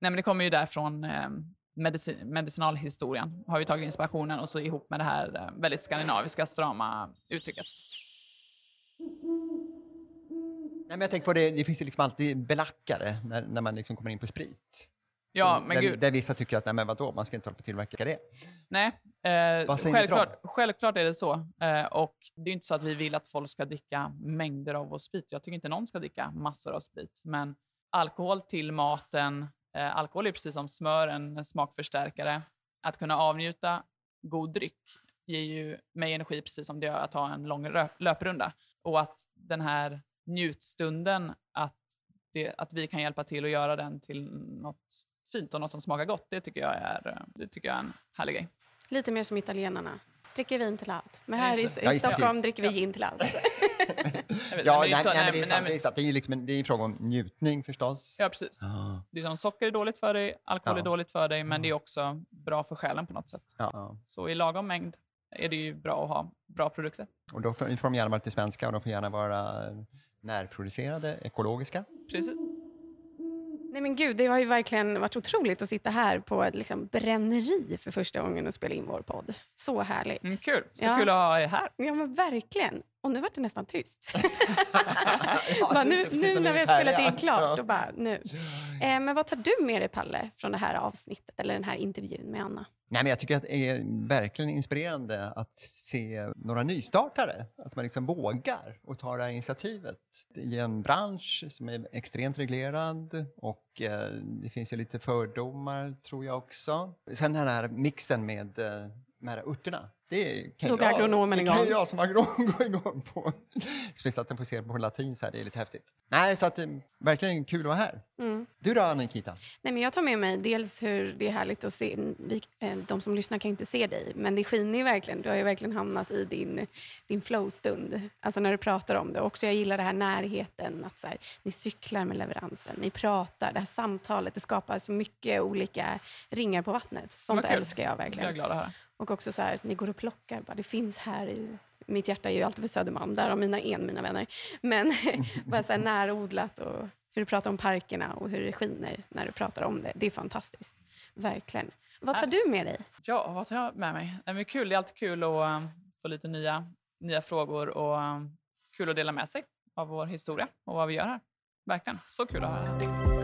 men det kommer ju därifrån eh, medicin, medicinalhistorien. Har vi tagit inspirationen och så ihop med det här eh, väldigt skandinaviska strama uttrycket. Nej, men jag tänker på det, det finns ju liksom alltid belackare när, när man liksom kommer in på sprit. Ja, men där, gud. där vissa tycker att nej, men vadå, man ska inte hålla på att tillverka det. Nej, eh, självklart, självklart är det så. Eh, och det är inte så att vi vill att folk ska dricka mängder av vår sprit. Jag tycker inte någon ska dricka massor av sprit. Men alkohol till maten, eh, alkohol är precis som smör, en smakförstärkare. Att kunna avnjuta god dryck ger ju mig energi precis som det gör att ha en lång löprunda. Och att den här njutstunden, att, det, att vi kan hjälpa till att göra den till något fint och något som smakar gott, det tycker jag är, det tycker jag är en härlig grej. Lite mer som italienarna. Dricker vin till allt. Men här i, i Stockholm ja, dricker vi gin till allt. ja, nej, nej, det är sant. Det är, det är, liksom, det är en fråga om njutning förstås. Ja, precis. Ah. Det är som socker är dåligt för dig, alkohol ja. är dåligt för dig, men det är också bra för själen på något sätt. Ja. Så i lagom mängd är det ju bra att ha bra produkter. Och då får, får de gärna vara lite svenska och de får gärna vara närproducerade, ekologiska. Precis. Nej men gud, det har ju verkligen varit otroligt att sitta här på ett liksom, bränneri för första gången och spela in vår podd. Så härligt. Mm, kul, så ja. kul att ha er här. Ja men verkligen. Och nu var det nästan tyst. ja, bara, nu, nu när vi har spelat in klart, då bara nu. Eh, men vad tar du med dig, Palle, från det här avsnittet eller den här intervjun med Anna? Nej, men jag tycker att det är verkligen inspirerande att se några nystartare. Att man liksom vågar och ta det här initiativet i en bransch som är extremt reglerad och eh, det finns ju lite fördomar tror jag också. Sen den här mixen med eh, de här örterna. Det kan, jag, agronomen det kan jag som agronom gå igång på. Speciellt att den se på latin så här, det är lite häftigt. Nej, så att eh, verkligen kul att vara här. Mm. Du då, Nikita? Nej, men jag tar med mig dels hur det är härligt att se, vi, eh, de som lyssnar kan ju inte se dig, men det skiner ju verkligen. Du har ju verkligen hamnat i din, din flow-stund, alltså när du pratar om det. Också jag gillar det här närheten, att så här, ni cyklar med leveransen, ni pratar, det här samtalet, det skapar så mycket olika ringar på vattnet. Sånt älskar jag verkligen. Jag är glad att höra. Och också så här, ni går och plockar. Bara, det finns här i... Mitt hjärta är ju alltid för Södermalm, där har mina en, mina vänner. Men bara så här närodlat och hur du pratar om parkerna och hur det skiner när du pratar om det. Det är fantastiskt. Verkligen. Vad tar du med dig? Ja, vad tar jag med mig? Det är kul. Det är alltid kul att um, få lite nya, nya frågor och um, kul att dela med sig av vår historia och vad vi gör här. Verkligen. Så kul att ha här.